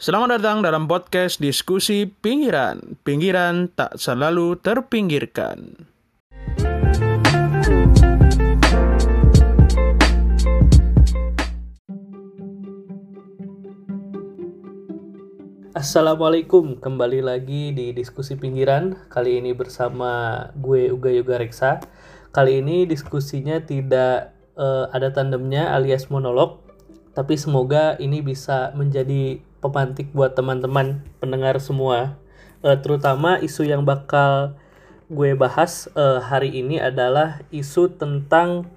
Selamat datang dalam podcast diskusi pinggiran. Pinggiran tak selalu terpinggirkan. Assalamualaikum, kembali lagi di diskusi pinggiran. Kali ini bersama gue Uga Yoga Reksa. Kali ini diskusinya tidak uh, ada tandemnya alias monolog, tapi semoga ini bisa menjadi pemantik buat teman-teman pendengar semua. Uh, terutama isu yang bakal gue bahas uh, hari ini adalah isu tentang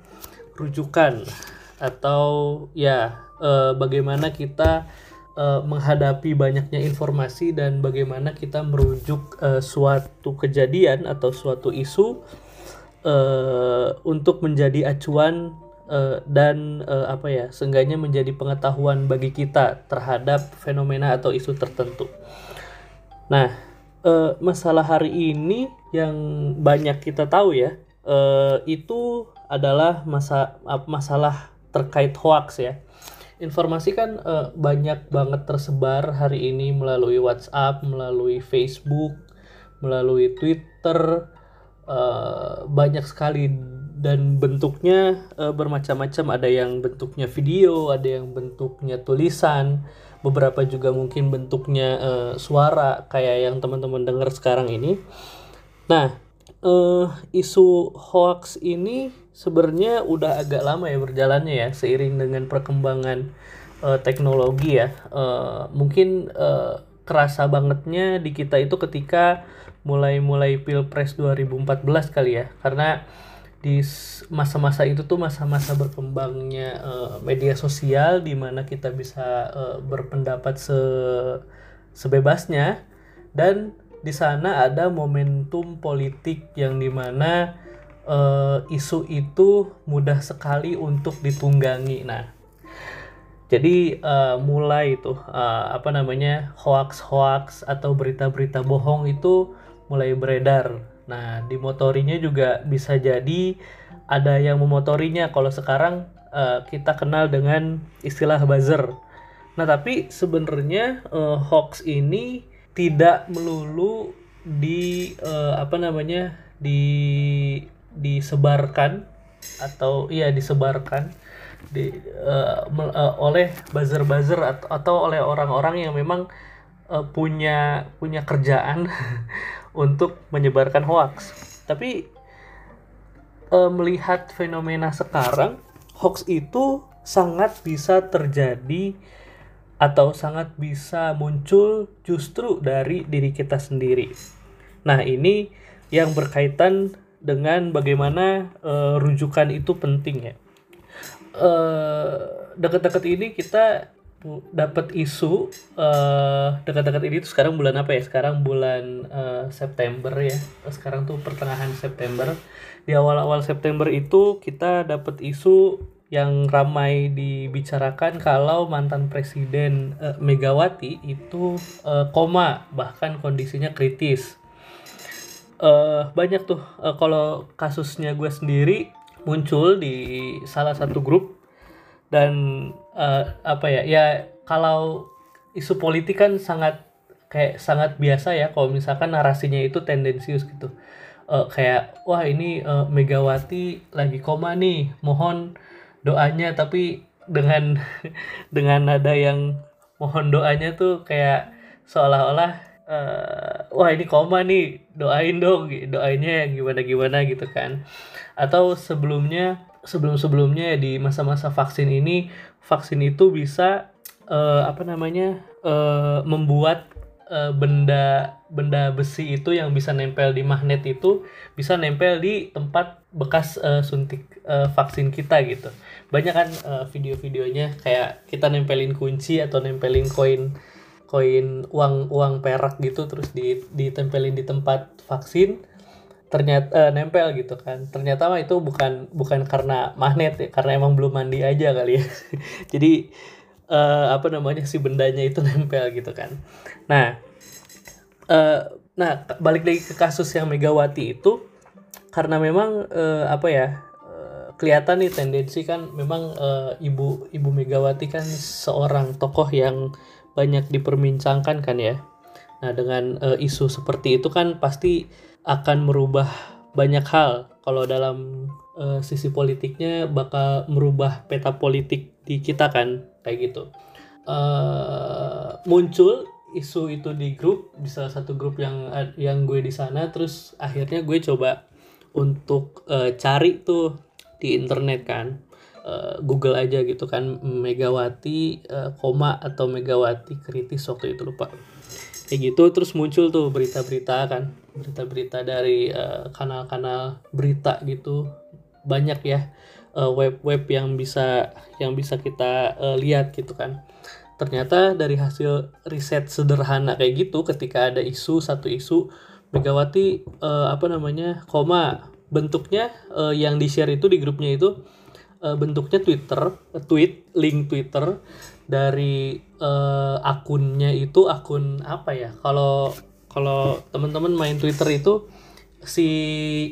rujukan atau ya uh, bagaimana kita uh, menghadapi banyaknya informasi dan bagaimana kita merujuk uh, suatu kejadian atau suatu isu uh, untuk menjadi acuan uh, dan uh, apa ya seenggaknya menjadi pengetahuan bagi kita terhadap fenomena atau isu tertentu. Nah, uh, masalah hari ini yang banyak kita tahu ya uh, itu adalah masa masalah terkait hoax ya. Informasi kan uh, banyak banget tersebar hari ini melalui WhatsApp, melalui Facebook, melalui Twitter, uh, banyak sekali dan bentuknya uh, bermacam-macam. Ada yang bentuknya video ada yang bentuknya tulisan. Beberapa juga mungkin bentuknya uh, suara kayak yang teman-teman dengar sekarang ini. Nah uh, isu hoax ini sebenarnya udah agak lama ya berjalannya ya seiring dengan perkembangan uh, teknologi ya. Uh, mungkin uh, kerasa bangetnya di kita itu ketika mulai-mulai pilpres 2014 kali ya. Karena di masa-masa itu tuh masa-masa berkembangnya uh, media sosial di mana kita bisa uh, berpendapat se sebebasnya dan di sana ada momentum politik yang di mana uh, isu itu mudah sekali untuk ditunggangi. Nah, jadi uh, mulai itu uh, apa namanya hoax-hoax atau berita-berita bohong itu mulai beredar Nah, dimotorinya juga bisa jadi ada yang memotorinya kalau sekarang uh, kita kenal dengan istilah buzzer. Nah, tapi sebenarnya uh, hoax ini tidak melulu di uh, apa namanya di disebarkan atau iya disebarkan di uh, uh, oleh buzzer-buzzer atau, atau oleh orang-orang yang memang uh, punya punya kerjaan untuk menyebarkan hoax. Tapi e, melihat fenomena sekarang, hoax itu sangat bisa terjadi atau sangat bisa muncul justru dari diri kita sendiri. Nah, ini yang berkaitan dengan bagaimana e, rujukan itu penting ya. E, dekat-dekat ini kita dapat isu uh, dekat-dekat ini tuh sekarang bulan apa ya? Sekarang bulan uh, September ya. Sekarang tuh pertengahan September. Di awal-awal September itu kita dapat isu yang ramai dibicarakan kalau mantan presiden uh, Megawati itu uh, koma bahkan kondisinya kritis. Uh, banyak tuh uh, kalau kasusnya gue sendiri muncul di salah satu grup dan uh, apa ya ya kalau isu politik kan sangat kayak sangat biasa ya kalau misalkan narasinya itu tendensius gitu. Uh, kayak wah ini uh, Megawati lagi koma nih mohon doanya. Tapi dengan dengan nada yang mohon doanya tuh kayak seolah-olah uh, wah ini koma nih doain dong doainnya gimana gimana gitu kan. Atau sebelumnya sebelum-sebelumnya di masa-masa vaksin ini vaksin itu bisa uh, apa namanya uh, membuat uh, benda benda besi itu yang bisa nempel di magnet itu bisa nempel di tempat bekas uh, suntik uh, vaksin kita gitu. Banyak kan uh, video-videonya kayak kita nempelin kunci atau nempelin koin koin uang uang perak gitu terus ditempelin di tempat vaksin ternyata uh, nempel gitu kan. Ternyata mah itu bukan bukan karena magnet ya karena emang belum mandi aja kali ya. Jadi uh, apa namanya si bendanya itu nempel gitu kan. Nah uh, nah balik lagi ke kasus yang Megawati itu karena memang uh, apa ya kelihatan nih tendensi kan memang uh, ibu ibu Megawati kan seorang tokoh yang banyak diperbincangkan kan ya. Nah, dengan uh, isu seperti itu kan pasti akan merubah banyak hal. Kalau dalam uh, sisi politiknya bakal merubah peta politik di kita kan kayak gitu. Uh, muncul isu itu di grup di salah satu grup yang yang gue di sana terus akhirnya gue coba untuk uh, cari tuh di internet kan Google aja gitu kan Megawati uh, koma atau Megawati kritis waktu itu lupa kayak gitu terus muncul tuh berita-berita kan. Berita-berita dari kanal-kanal uh, berita gitu. Banyak ya web-web uh, yang bisa yang bisa kita uh, lihat gitu kan. Ternyata dari hasil riset sederhana kayak gitu ketika ada isu satu isu Megawati uh, apa namanya koma. Bentuknya uh, yang di share itu di grupnya itu uh, bentuknya Twitter tweet link Twitter dari uh, akunnya itu akun apa ya? Kalau kalau teman-teman main Twitter itu si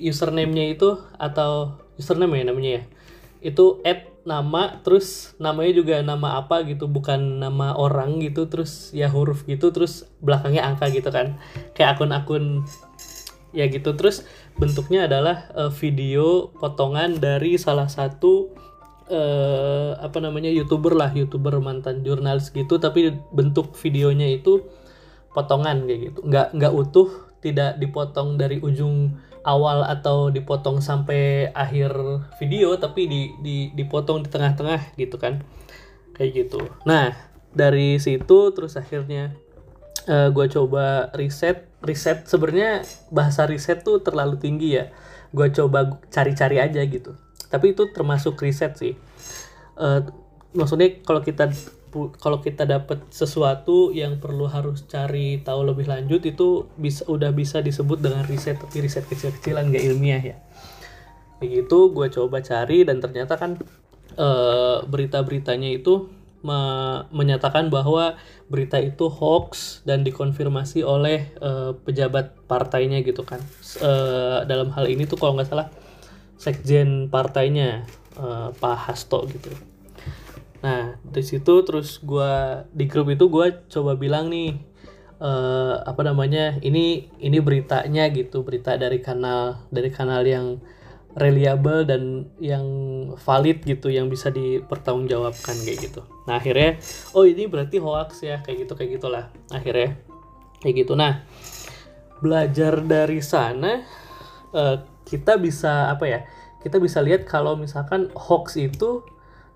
username-nya itu atau username ya namanya ya? Itu add nama terus namanya juga nama apa gitu bukan nama orang gitu terus ya huruf gitu terus belakangnya angka gitu kan? Kayak akun-akun ya gitu. Terus bentuknya adalah uh, video potongan dari salah satu uh, apa namanya youtuber lah youtuber mantan jurnalis gitu tapi bentuk videonya itu potongan kayak gitu. Nggak nggak utuh tidak dipotong dari ujung awal atau dipotong sampai akhir video tapi di, di dipotong di tengah-tengah gitu kan. Kayak gitu. Nah dari situ terus akhirnya uh, eh, gue coba riset. Riset sebenarnya bahasa riset tuh terlalu tinggi ya. Gue coba cari-cari aja gitu tapi itu termasuk riset sih. Uh, maksudnya kalau kita kalau kita dapat sesuatu yang perlu harus cari tahu lebih lanjut itu bisa udah bisa disebut dengan riset tapi riset kecil-kecilan gak ilmiah ya. Begitu gue coba cari dan ternyata kan e, berita-beritanya itu me menyatakan bahwa berita itu hoax dan dikonfirmasi oleh e, pejabat partainya gitu kan. E, dalam hal ini tuh kalau nggak salah sekjen partainya e, Pak Hasto gitu Nah dari situ terus gue di grup itu gue coba bilang nih uh, apa namanya ini ini beritanya gitu berita dari kanal dari kanal yang reliable dan yang valid gitu yang bisa dipertanggungjawabkan kayak gitu. Nah akhirnya oh ini berarti hoax ya kayak gitu kayak gitulah akhirnya kayak gitu. Nah belajar dari sana uh, kita bisa apa ya kita bisa lihat kalau misalkan hoax itu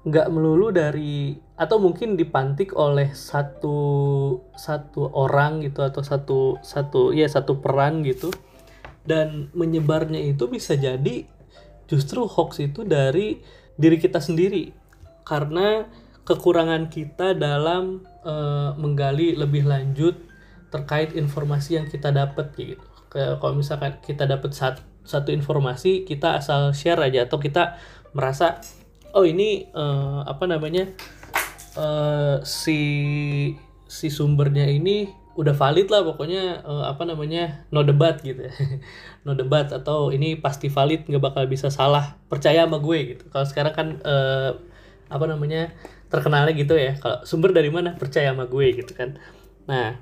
nggak melulu dari atau mungkin dipantik oleh satu satu orang gitu atau satu satu ya satu peran gitu. Dan menyebarnya itu bisa jadi justru hoax itu dari diri kita sendiri. Karena kekurangan kita dalam e, menggali lebih lanjut terkait informasi yang kita dapat gitu. Kalau misalkan kita dapat satu, satu informasi kita asal share aja atau kita merasa oh ini uh, apa namanya uh, si si sumbernya ini udah valid lah pokoknya uh, apa namanya no debat gitu ya. No debat atau ini pasti valid nggak bakal bisa salah percaya sama gue gitu. Kalau sekarang kan uh, apa namanya terkenalnya gitu ya kalau sumber dari mana percaya sama gue gitu kan. Nah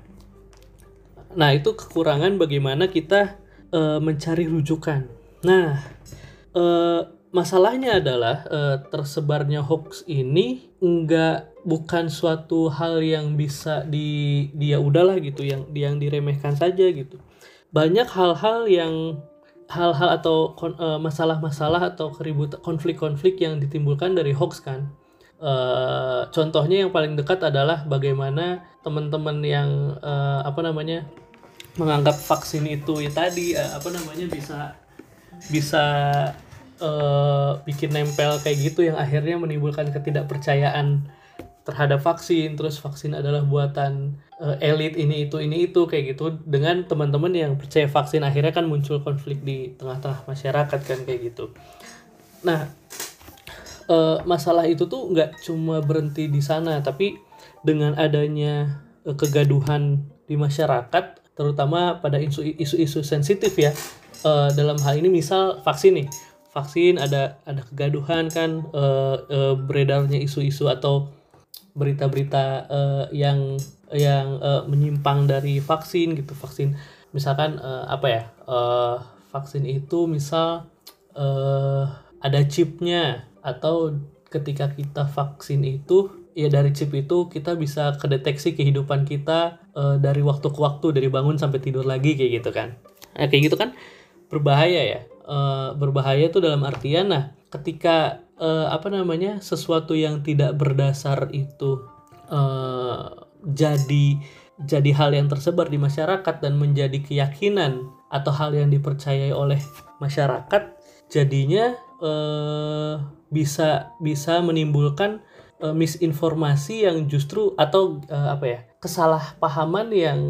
nah itu kekurangan bagaimana kita uh, mencari rujukan. Nah uh, masalahnya adalah uh, tersebarnya hoax ini enggak bukan suatu hal yang bisa di dia udahlah gitu yang yang diremehkan saja gitu. Banyak hal-hal yang hal-hal atau uh, masalah-masalah atau keribut konflik-konflik yang ditimbulkan dari hoax kan. Uh, contohnya yang paling dekat adalah bagaimana teman-teman yang uh, apa namanya menganggap vaksin itu ya tadi uh, apa namanya bisa bisa uh, bikin nempel kayak gitu yang akhirnya menimbulkan ketidakpercayaan terhadap vaksin. Terus vaksin adalah buatan uh, elit ini itu ini itu kayak gitu. Dengan teman-teman yang percaya vaksin akhirnya kan muncul konflik di tengah-tengah masyarakat kan kayak gitu. Nah uh, masalah itu tuh nggak cuma berhenti di sana tapi dengan adanya uh, kegaduhan di masyarakat terutama pada isu-isu sensitif ya. Uh, dalam hal ini misal vaksin nih. Vaksin ada ada kegaduhan kan uh, uh, beredarnya isu-isu atau berita-berita uh, yang yang uh, menyimpang dari vaksin gitu. Vaksin misalkan uh, apa ya uh, vaksin itu misal uh, ada chipnya atau ketika kita vaksin itu ya dari chip itu kita bisa kedeteksi kehidupan kita uh, dari waktu ke waktu dari bangun sampai tidur lagi kayak gitu kan. Nah, kayak gitu kan? Berbahaya ya. Uh, berbahaya itu dalam artian nah ketika uh, apa namanya sesuatu yang tidak berdasar itu uh, jadi jadi hal yang tersebar di masyarakat dan menjadi keyakinan atau hal yang dipercayai oleh masyarakat jadinya eh, bisa bisa menimbulkan eh, misinformasi yang justru atau eh, apa ya kesalahpahaman yang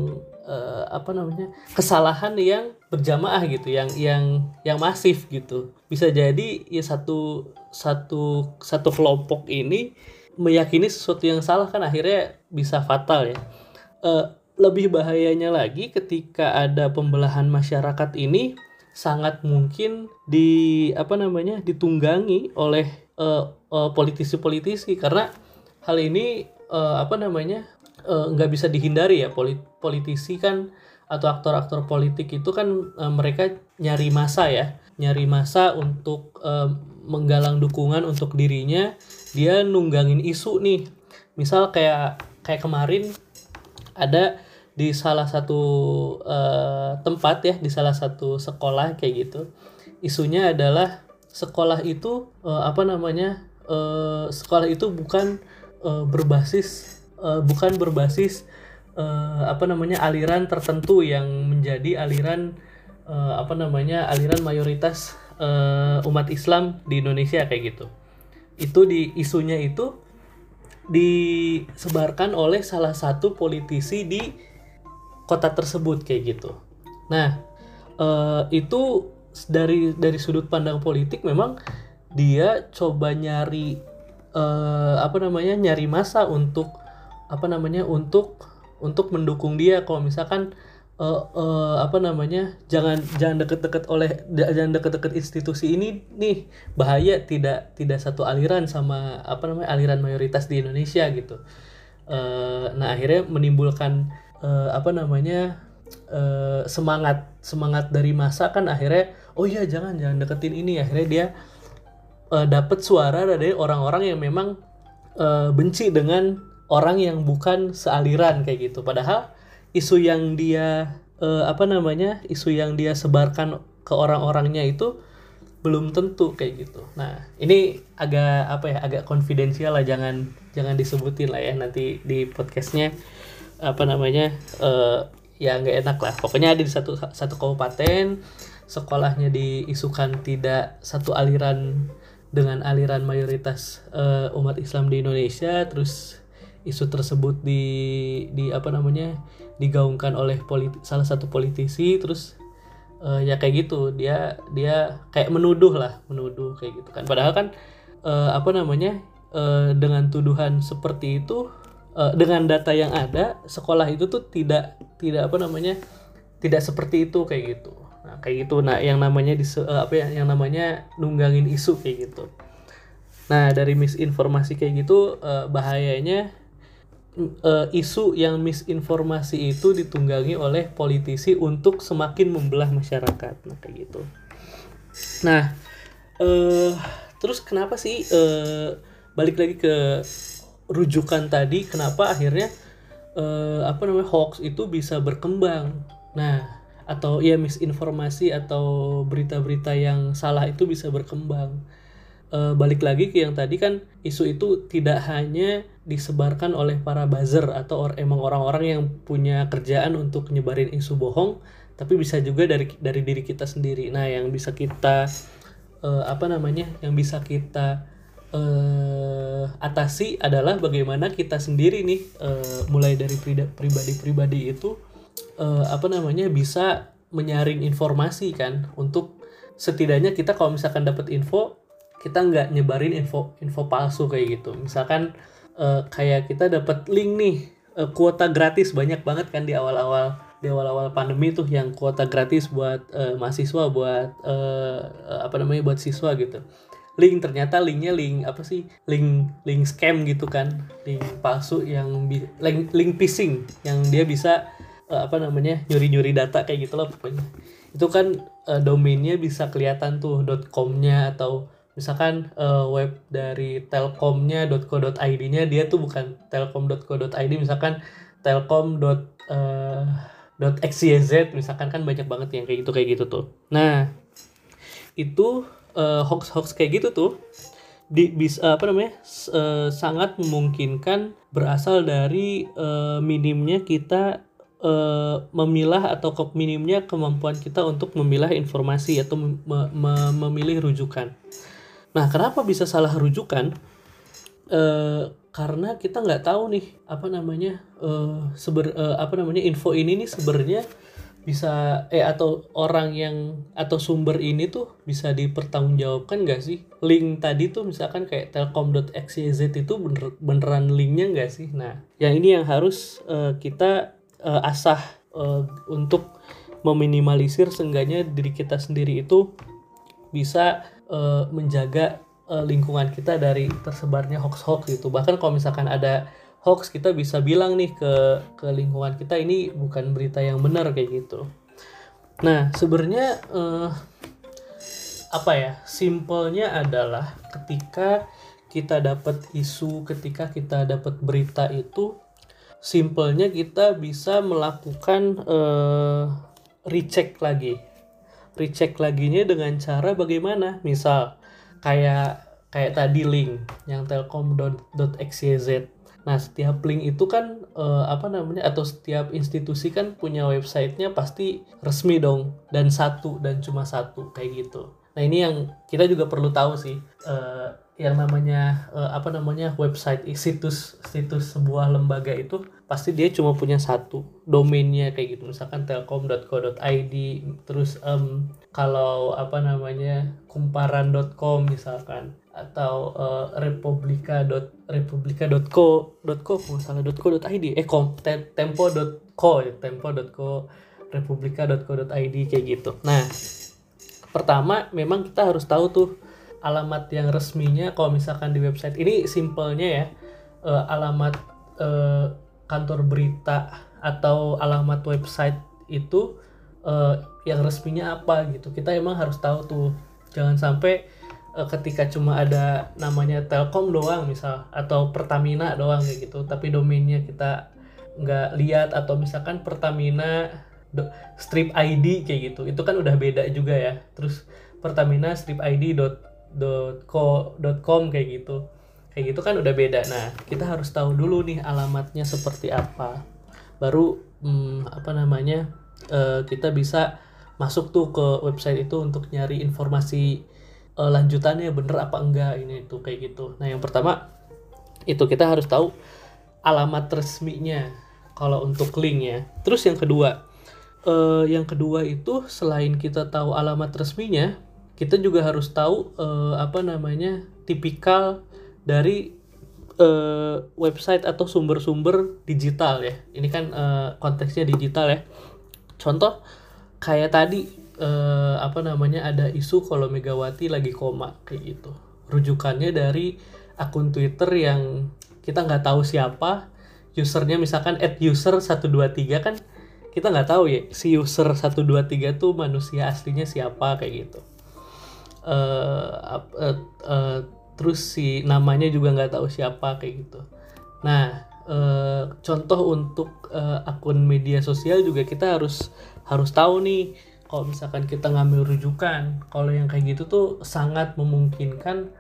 eh, apa namanya kesalahan yang berjamaah gitu yang yang yang masif gitu. Bisa jadi ya satu satu satu kelompok ini meyakini sesuatu yang salah kan akhirnya bisa fatal ya. Uh, lebih bahayanya lagi ketika ada pembelahan masyarakat ini sangat mungkin di apa namanya ditunggangi oleh politisi politisi-politisi karena hal ini uh, apa namanya nggak uh, bisa dihindari ya. Polit politisi kan atau aktor-aktor politik itu kan uh, mereka nyari masa ya. Nyari masa untuk uh, menggalang dukungan untuk dirinya. Dia nunggangin isu nih. Misal kayak kayak kemarin ada di salah satu uh, tempat ya di salah satu sekolah kayak gitu. Isunya adalah sekolah itu uh, apa namanya uh, sekolah itu bukan uh, berbasis uh, bukan berbasis uh, apa namanya aliran tertentu yang menjadi aliran uh, apa namanya aliran mayoritas uh, umat Islam di Indonesia kayak gitu itu di isunya itu disebarkan oleh salah satu politisi di kota tersebut kayak gitu. Nah, uh, itu dari dari sudut pandang politik memang dia coba nyari uh, apa namanya nyari masa untuk apa namanya untuk untuk mendukung dia. Kalau misalkan uh, uh, apa namanya jangan jangan deket-deket oleh jangan deket-deket institusi ini nih bahaya tidak tidak satu aliran sama apa namanya aliran mayoritas di Indonesia gitu. Uh, nah akhirnya menimbulkan uh, apa namanya uh, semangat semangat dari masa kan akhirnya oh iya jangan jangan deketin ini akhirnya dia uh, dapat suara dari orang-orang yang memang uh, benci dengan orang yang bukan sealiran kayak gitu padahal isu yang dia uh, apa namanya isu yang dia sebarkan ke orang-orangnya itu belum tentu kayak gitu. Nah ini agak apa ya agak konfidensial lah jangan jangan disebutin lah ya nanti di podcastnya apa namanya uh, ya nggak enak lah. Pokoknya ada di satu satu kabupaten sekolahnya diisukan tidak satu aliran dengan aliran mayoritas uh, umat Islam di Indonesia terus isu tersebut di di apa namanya digaungkan oleh politi, salah satu politisi terus uh, ya kayak gitu. Dia dia kayak menuduh lah menuduh kayak gitu kan. Padahal kan uh, apa namanya uh, dengan tuduhan seperti itu uh, dengan data yang ada sekolah itu tuh tidak tidak apa namanya tidak seperti itu kayak gitu nah kayak gitu. Nah yang namanya di uh, apa ya yang namanya nunggangin isu kayak gitu. Nah dari misinformasi kayak gitu uh, bahayanya uh, isu yang misinformasi itu ditunggangi oleh politisi untuk semakin membelah masyarakat. Nah kayak gitu. Nah uh, terus kenapa sih uh, balik lagi ke rujukan tadi kenapa akhirnya uh, apa namanya hoax itu bisa berkembang? Nah atau ya misinformasi atau berita-berita yang salah itu bisa berkembang. Uh, balik lagi ke yang tadi kan isu itu tidak hanya disebarkan oleh para buzzer atau or, emang orang-orang yang punya kerjaan untuk nyebarin isu bohong tapi bisa juga dari dari diri kita sendiri. Nah yang bisa kita uh, apa namanya yang bisa kita uh, atasi adalah bagaimana kita sendiri nih uh, mulai dari pribadi-pribadi itu uh, apa namanya bisa menyaring informasi kan. Untuk setidaknya kita kalau misalkan dapat info kita nggak nyebarin info info palsu kayak gitu. Misalkan uh, kayak kita dapat link nih uh, kuota gratis. Banyak banget kan di awal-awal di awal-awal pandemi tuh yang kuota gratis buat uh, mahasiswa buat uh, apa namanya buat siswa gitu. Link ternyata linknya link apa sih link link scam gitu kan. Link palsu yang link link phishing yang dia bisa apa namanya nyuri nyuri data kayak gitu loh pokoknya. Itu kan eh, domainnya bisa kelihatan tuh .com-nya atau misalkan eh, web dari telkomnya .co.id-nya dia tuh bukan telkom.co.id misalkan telkom eh, .xyz misalkan kan banyak banget yang kayak gitu kayak gitu tuh. Nah itu hoax hoax kayak gitu tuh di bisa apa namanya eh, sangat memungkinkan berasal dari eh, minimnya kita eh, memilah atau ke minimnya kemampuan kita untuk memilah informasi atau me- me- memilih rujukan. Nah, kenapa bisa salah rujukan? Eh, karena kita nggak tahu nih apa namanya eh seber eh, apa namanya info ini nih sebenarnya bisa eh atau orang yang atau sumber ini tuh bisa dipertanggungjawabkan nggak sih link tadi tuh misalkan kayak telkom.xyz itu bener, beneran linknya nggak sih nah yang ini yang harus eh, kita eh, asah eh, untuk meminimalisir seenggaknya diri kita sendiri itu bisa eh, menjaga eh, lingkungan kita dari tersebarnya hoax-hoax gitu. Bahkan kalau misalkan ada hoax kita bisa bilang nih ke ke lingkungan kita ini bukan berita yang benar kayak gitu. Nah, sebenarnya eh, apa ya? Simpelnya adalah ketika kita dapat isu, ketika kita dapat berita itu simpelnya kita bisa melakukan eh, recheck lagi. Recheck laginya dengan cara bagaimana? Misal kayak kayak tadi link yang telkom.xyz nah setiap link itu kan eh, apa namanya atau setiap institusi kan punya websitenya pasti resmi dong. Dan satu dan cuma satu kayak gitu. Nah ini yang kita juga perlu tahu sih eh, yang namanya eh, apa namanya website situs situs sebuah lembaga itu pasti dia cuma punya satu domainnya kayak gitu. Misalkan telkom.co.id terus em, kalau apa namanya kumparan.com misalkan atau eh, republika dot republika.co .co kalau nggak salah .co.id eh kom te- tempo.co ya tempo.co republika.co.id kayak gitu. Nah pertama memang kita harus tahu tuh alamat yang resminya kalau misalkan di website. Ini simpelnya ya eh, alamat eh, kantor berita atau alamat website itu eh, yang resminya apa gitu. Kita emang harus tahu tuh. Jangan sampai eh, ketika cuma ada namanya Telkom doang misal atau Pertamina doang kayak gitu. Tapi domainnya kita nggak lihat atau misalkan Pertamina strip ID kayak gitu. Itu kan udah beda juga ya. Terus Pertamina strip ID co dot com kayak gitu. Kayak gitu kan udah beda. Nah kita harus tahu dulu nih alamatnya seperti apa. Baru hmm, apa namanya eh, kita bisa masuk tuh ke website itu untuk nyari informasi eh, lanjutannya bener apa enggak ini itu kayak gitu. Nah yang pertama itu kita harus tahu alamat resminya kalau untuk link ya. Terus yang kedua eh, yang kedua itu selain kita tahu alamat resminya kita juga harus tahu eh, apa namanya tipikal dari eh, website atau sumber-sumber digital ya. Ini kan eh, konteksnya digital ya. Contoh kayak tadi eh, apa namanya ada isu kalau Megawati lagi koma kayak gitu. Rujukannya dari akun Twitter yang kita nggak tahu siapa usernya misalkan at user 123 kan kita nggak tahu ya si user 123 tuh manusia aslinya siapa kayak gitu ap- eh, eh, terus si namanya juga nggak tahu siapa kayak gitu. Nah eh, contoh untuk eh, akun media sosial juga kita harus harus tahu nih kalau misalkan kita ngambil rujukan kalau yang kayak gitu tuh sangat memungkinkan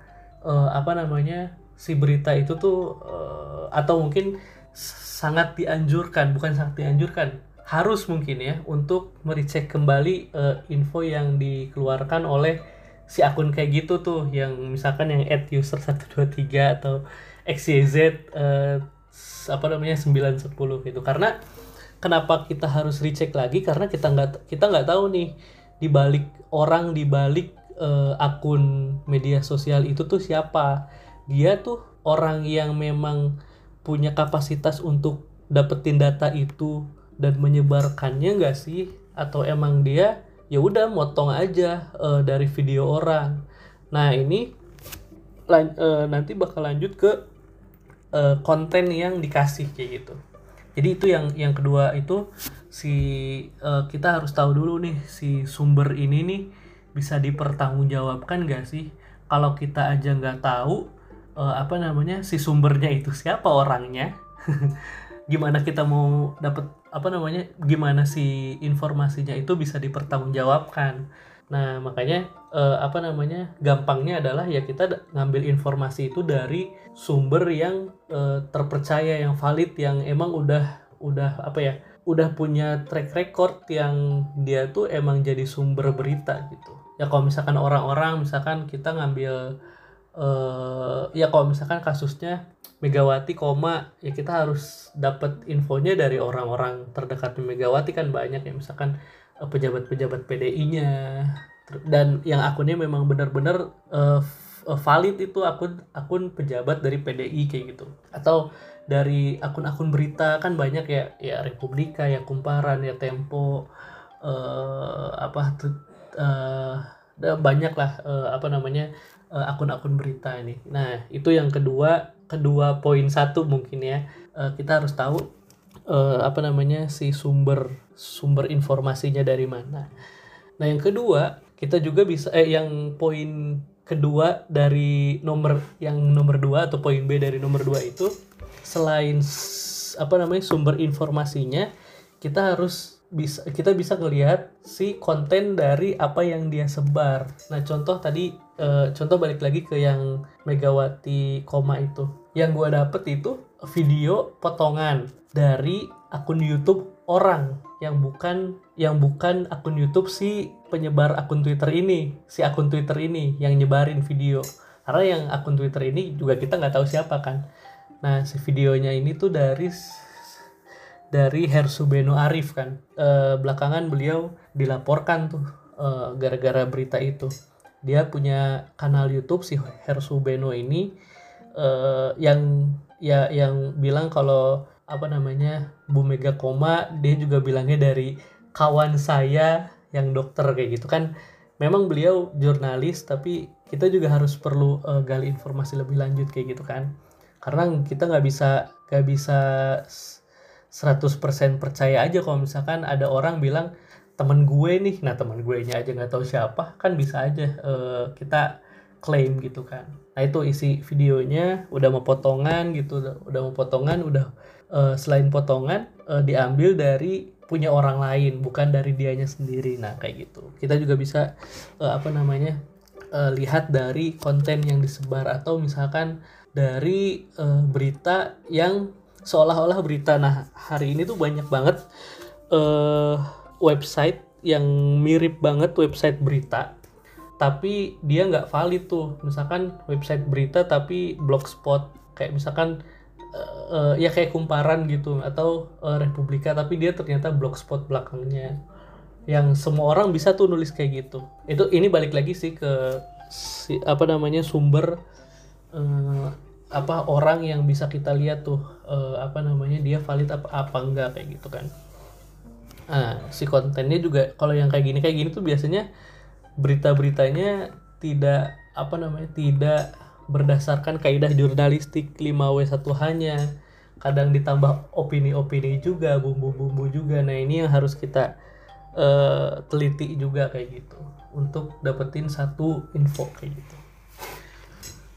eh, apa namanya si berita itu tuh eh, atau mungkin sangat dianjurkan bukan sangat dianjurkan harus mungkin ya untuk merecek kembali eh, info yang dikeluarkan oleh si akun kayak gitu tuh yang misalkan yang at user 123 atau xyz eh, apa namanya 910 gitu. Karena kenapa kita harus recheck lagi? Karena kita nggak kita nggak tahu nih di balik orang di balik eh, akun media sosial itu tuh siapa. Dia tuh orang yang memang punya kapasitas untuk dapetin data itu dan menyebarkannya nggak sih? Atau emang dia ya udah motong aja eh, dari video orang. Nah ini lan- eh, nanti bakal lanjut ke eh, konten yang dikasih kayak gitu. Jadi itu yang yang kedua itu si eh, kita harus tahu dulu nih si sumber ini nih bisa dipertanggungjawabkan gak sih? Kalau kita aja nggak tahu eh, apa namanya si sumbernya itu siapa orangnya? Gimana kita mau dapat apa namanya gimana si informasinya itu bisa dipertanggungjawabkan. Nah makanya eh, apa namanya gampangnya adalah ya kita ngambil informasi itu dari sumber yang eh, terpercaya yang valid yang emang udah udah apa ya udah punya track record yang dia tuh emang jadi sumber berita gitu. Ya kalau misalkan orang-orang misalkan kita ngambil eh ya kalau misalkan kasusnya Megawati koma ya kita harus dapat infonya dari orang-orang terdekat Megawati kan banyak ya misalkan eh, pejabat-pejabat PDI-nya dan yang akunnya memang benar-benar eh, valid itu akun akun pejabat dari PDI kayak gitu. Atau dari akun-akun berita kan banyak ya ya Republika ya Kumparan ya Tempo eh apa tuh ada banyak lah eh, apa namanya eh, akun-akun berita ini. Nah itu yang kedua kedua poin satu mungkin ya Eh, kita harus tahu eh, apa namanya si sumber sumber informasinya dari mana. Nah yang kedua kita juga bisa eh yang poin kedua dari nomor yang nomor dua atau poin B dari nomor dua itu selain apa namanya sumber informasinya kita harus bisa kita bisa ngelihat si konten dari apa yang dia sebar. Nah contoh tadi eh, contoh balik lagi ke yang Megawati koma itu. Yang gua dapet itu video potongan dari akun YouTube orang yang bukan yang bukan akun YouTube si penyebar akun Twitter ini, si akun Twitter ini yang nyebarin video. Karena yang akun Twitter ini juga kita nggak tahu siapa kan. Nah si videonya ini tuh dari dari Hersubeno Arif kan. Eh, belakangan beliau dilaporkan tuh eh, gara-gara berita itu. Dia punya kanal YouTube si Hersubeno ini eh, yang ya yang bilang kalau apa namanya Bu Mega koma dia juga bilangnya dari kawan saya yang dokter kayak gitu kan memang beliau jurnalis tapi kita juga harus perlu eh, gali informasi lebih lanjut kayak gitu kan karena kita nggak bisa nggak bisa 100% percaya aja kalau misalkan ada orang bilang temen gue nih. Nah temen gue nya aja nggak tahu siapa kan bisa aja eh, kita klaim gitu kan. Nah itu isi videonya udah mau potongan gitu udah, mau potongan udah eh, selain potongan eh, diambil dari punya orang lain bukan dari dianya sendiri. Nah kayak gitu. Kita juga bisa eh, apa namanya eh, lihat dari konten yang disebar atau misalkan dari eh, berita yang seolah-olah berita. Nah hari ini tuh banyak banget eh website yang mirip banget website berita tapi dia nggak valid tuh. Misalkan website berita tapi blogspot kayak misalkan eh, eh, ya kayak kumparan gitu atau eh, Republika tapi dia ternyata blogspot belakangnya. Yang semua orang bisa tuh nulis kayak gitu. Itu ini balik lagi sih ke si, apa namanya sumber apa orang yang bisa kita lihat tuh eh, apa namanya dia valid apa apa enggak kayak gitu kan. Nah, si kontennya juga kalau yang kayak gini kayak gini tuh biasanya berita-beritanya tidak apa namanya tidak berdasarkan kaidah jurnalistik 5W1 hanya kadang ditambah opini-opini juga bumbu-bumbu juga. Nah ini yang harus kita eh, teliti juga kayak gitu. Untuk dapetin satu info kayak gitu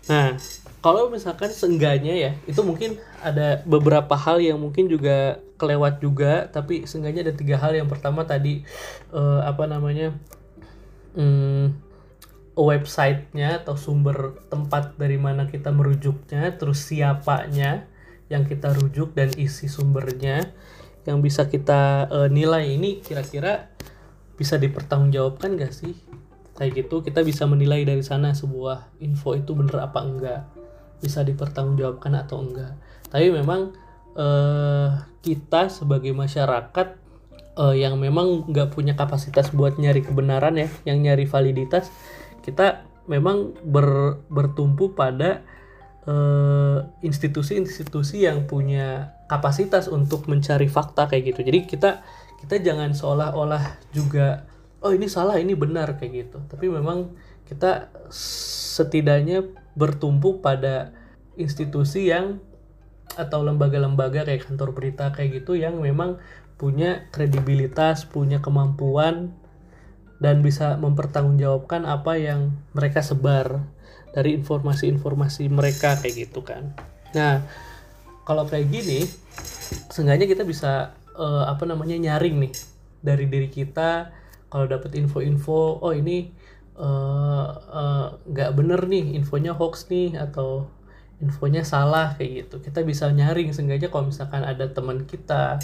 nah kalau misalkan seenggaknya ya itu mungkin ada beberapa hal yang mungkin juga kelewat juga tapi seenggaknya ada tiga hal. Yang pertama tadi eh, apa namanya hmm, websitenya atau sumber tempat dari mana kita merujuknya terus siapanya yang kita rujuk dan isi sumbernya yang bisa kita eh, nilai ini kira-kira bisa dipertanggungjawabkan gak sih kayak gitu kita bisa menilai dari sana sebuah info itu bener apa enggak. Bisa dipertanggungjawabkan atau enggak. Tapi memang eh, kita sebagai masyarakat eh, yang memang nggak punya kapasitas buat nyari kebenaran ya yang nyari validitas kita memang ber, bertumpu pada eh, institusi-institusi yang punya kapasitas untuk mencari fakta kayak gitu. Jadi kita kita jangan seolah-olah juga oh ini salah ini benar kayak gitu tapi memang kita setidaknya bertumpu pada institusi yang atau lembaga-lembaga kayak kantor berita kayak gitu yang memang punya kredibilitas, punya kemampuan dan bisa mempertanggungjawabkan apa yang mereka sebar dari informasi-informasi mereka kayak gitu kan. Nah, kalau kayak gini, seenggaknya kita bisa uh, apa namanya nyaring nih dari diri kita kalau dapat info-info, oh ini nggak uh, uh, bener nih infonya hoax nih atau infonya salah kayak gitu. Kita bisa nyaring seenggaknya kalau misalkan ada teman kita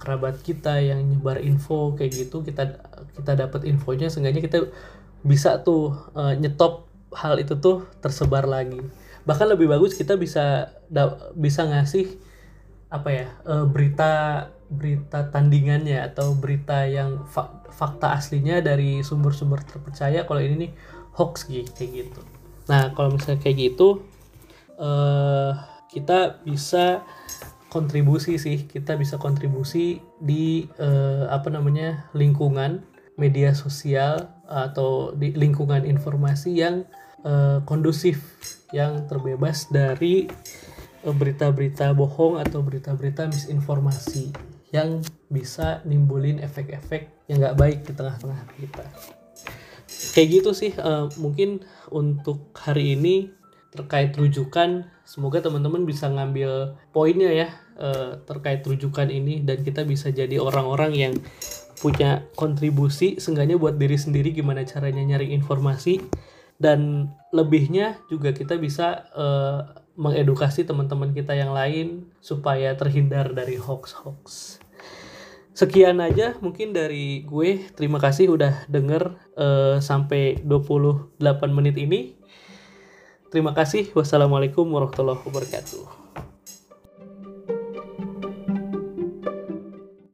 kerabat kita yang nyebar info kayak gitu kita kita dapat infonya seenggaknya kita bisa tuh uh, nyetop hal itu tuh tersebar lagi bahkan lebih bagus kita bisa da, bisa ngasih apa ya uh, berita berita tandingannya atau berita yang fa fakta aslinya dari sumber-sumber terpercaya kalau ini nih hoax gitu kayak gitu. Nah kalau misalnya kayak gitu uh, kita bisa kontribusi sih. Kita bisa kontribusi di uh, apa namanya lingkungan media sosial atau di lingkungan informasi yang uh, kondusif yang terbebas dari eh, berita-berita bohong atau berita-berita misinformasi yang bisa nimbulin efek-efek yang nggak baik di tengah-tengah kita. Kayak gitu sih uh, mungkin untuk hari ini terkait rujukan semoga teman-teman bisa ngambil poinnya ya uh, terkait rujukan ini dan kita bisa jadi orang-orang yang punya kontribusi seenggaknya buat diri sendiri gimana caranya nyari informasi dan lebihnya juga kita bisa uh, mengedukasi teman-teman kita yang lain supaya terhindar dari hoax-hoax. Sekian aja mungkin dari gue. Terima kasih udah denger uh, sampai 28 menit ini. Terima kasih. Wassalamualaikum warahmatullahi wabarakatuh.